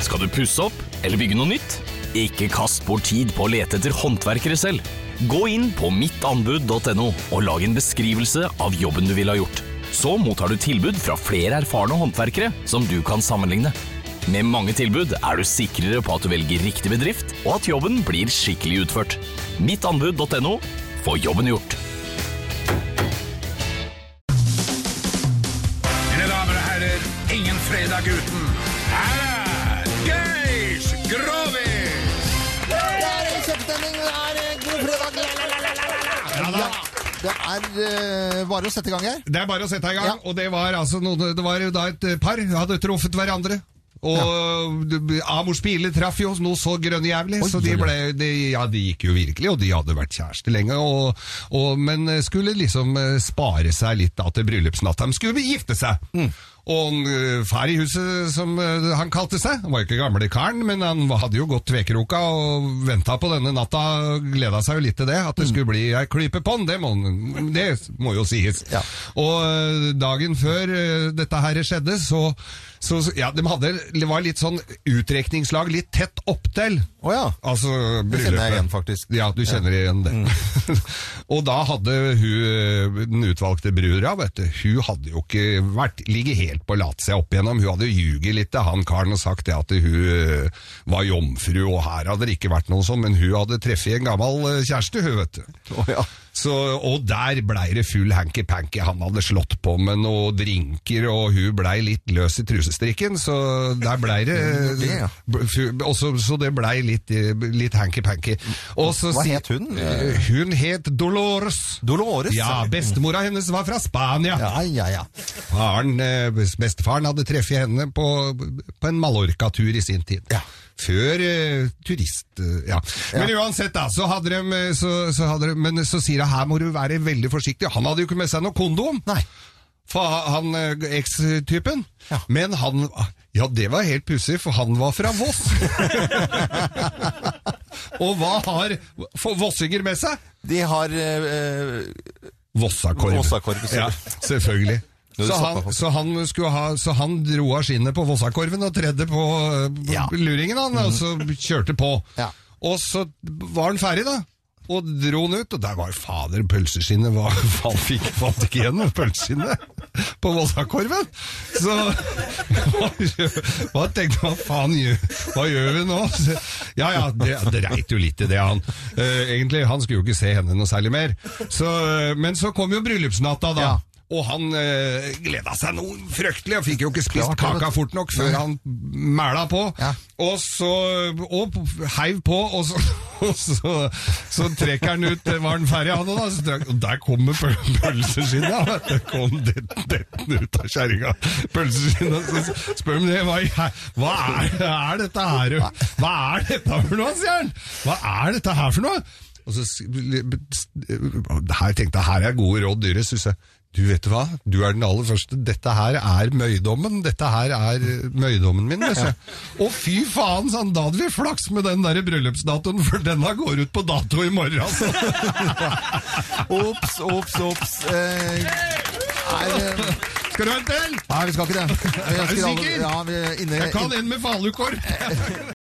Skal du pusse opp eller bygge noe nytt? Ikke kast bort tid på å lete etter håndverkere selv. Gå inn på mittanbud.no og lag en beskrivelse av jobben du ville ha gjort. Så mottar du tilbud fra flere erfarne håndverkere som du kan sammenligne. Med mange tilbud er du sikrere på at du velger riktig bedrift, og at jobben blir skikkelig utført. Mittanbud.no få jobben gjort. Mine damer og herrer, ingen fredag uten. Her er det er eh, bare å sette i gang her. Det er bare å sette i gang. Ja. Og det var altså noen, det var da et par hadde truffet hverandre. Og ja. Amors biler traff jo noe så grønnjævlig, så de ble de, Ja, de gikk jo virkelig, og de hadde vært kjærester lenge. Og, og, men skulle liksom eh, spare seg litt da til bryllupsnatta. De skulle gifte seg. Mm. Og eh, far i huset, som eh, han kalte seg, han var jo ikke gamle karen, men han hadde jo gått tvekroka og venta på denne natta. og Gleda seg jo litt til det, at det skulle bli ei klype på'n. Det, det må jo sies. Ja. Og øh, dagen før dette her skjedde, så, så ja, de hadde, det var litt sånn utrekningslag litt tett opptil. Oh ja. Altså Det kjenner jeg igjen, faktisk. Ja, du kjenner igjen det. og da hadde hun, den utvalgte brura, vet du, hun hadde jo ikke vært, ligget helt på lat seg opp igjennom. Hun hadde ljuget litt til han karen og sagt det at hun øh, var jomfru, og her hadde det ikke vært noe sånn, men hun hadde treffet en gammel øh, kjæreste, hun, vet du. Oh, ja. Så, og der blei det full hanky-panky. Han hadde slått på med noen drinker, og hun blei litt løs i trusestrikken, så der blei det ja. også, Så det blei litt, eh, litt hanky-panky. Hva het hun? Eh, Hun het Dolores. Dolores? Ja, bestemora hennes var fra Spania. Ja, ja, ja. Faren, eh, bestefaren hadde treffet henne på, på en Mallorca-tur i sin tid. Ja. Før eh, turist... eh, ja. Men uansett, da, så hadde de, så, så hadde de Men så sier hun her må du være veldig forsiktig. Han hadde jo ikke med seg noe kondom. Nei. For han eks-typen. Ja. Men han Ja, det var helt pussig, for han var fra Voss. Og hva har vossinger med seg? De har eh, Vossakorv. Vossakorv, ja, selvfølgelig. Så han, så, han ha, så han dro av skinnet på Vossakorven og tredde på, eh, på Ja. Mhm. luringen, han, og så kjørte på. Ja. Og så var han ferdig, da. Og dro han ut, og der var fader pølseskinnet var, Han fikk falt ikke igjen pølseskinnet på Vossakorven! Så hva, tenkte hva faen gjør, hva gjør vi nå? Så, ja ja, det, det reit jo litt i det, han. Uh, egentlig, han skulle jo ikke se henne noe særlig mer. Så, eh, men så kom jo bryllupsnatta, da. Ja. Og han eh, gleda seg noe fryktelig, og fikk jo ikke spist Klart kaka fort nok før han mæla på. Ja. Og så og heiv på, og så, og så, så trekker han ut Var han ferdig, han òg, da? Og der kommer pølseskinnet! Det kom det- ut av kjerringa. Pølseskinnet. Så spør han det, hva, hva er, er dette her? Hva er dette for noe, sier han! Hva er dette her for noe? Og så her tenkte jeg, her er gode råd dyre, synes jeg. Du vet hva, du er den aller første. Dette her er møydommen. Dette her er eh, møydommen min. Ja. Og fy faen, han, da hadde vi flaks med den der bryllupsdatoen, for denne går ut på dato i morgen. Altså. Ops, ops, ops. Eh, er, eh, Skal du ha en til? nei, vi skal ikke det. Vi Er du sikker? Ja, vi inne, Jeg kan en med falukår.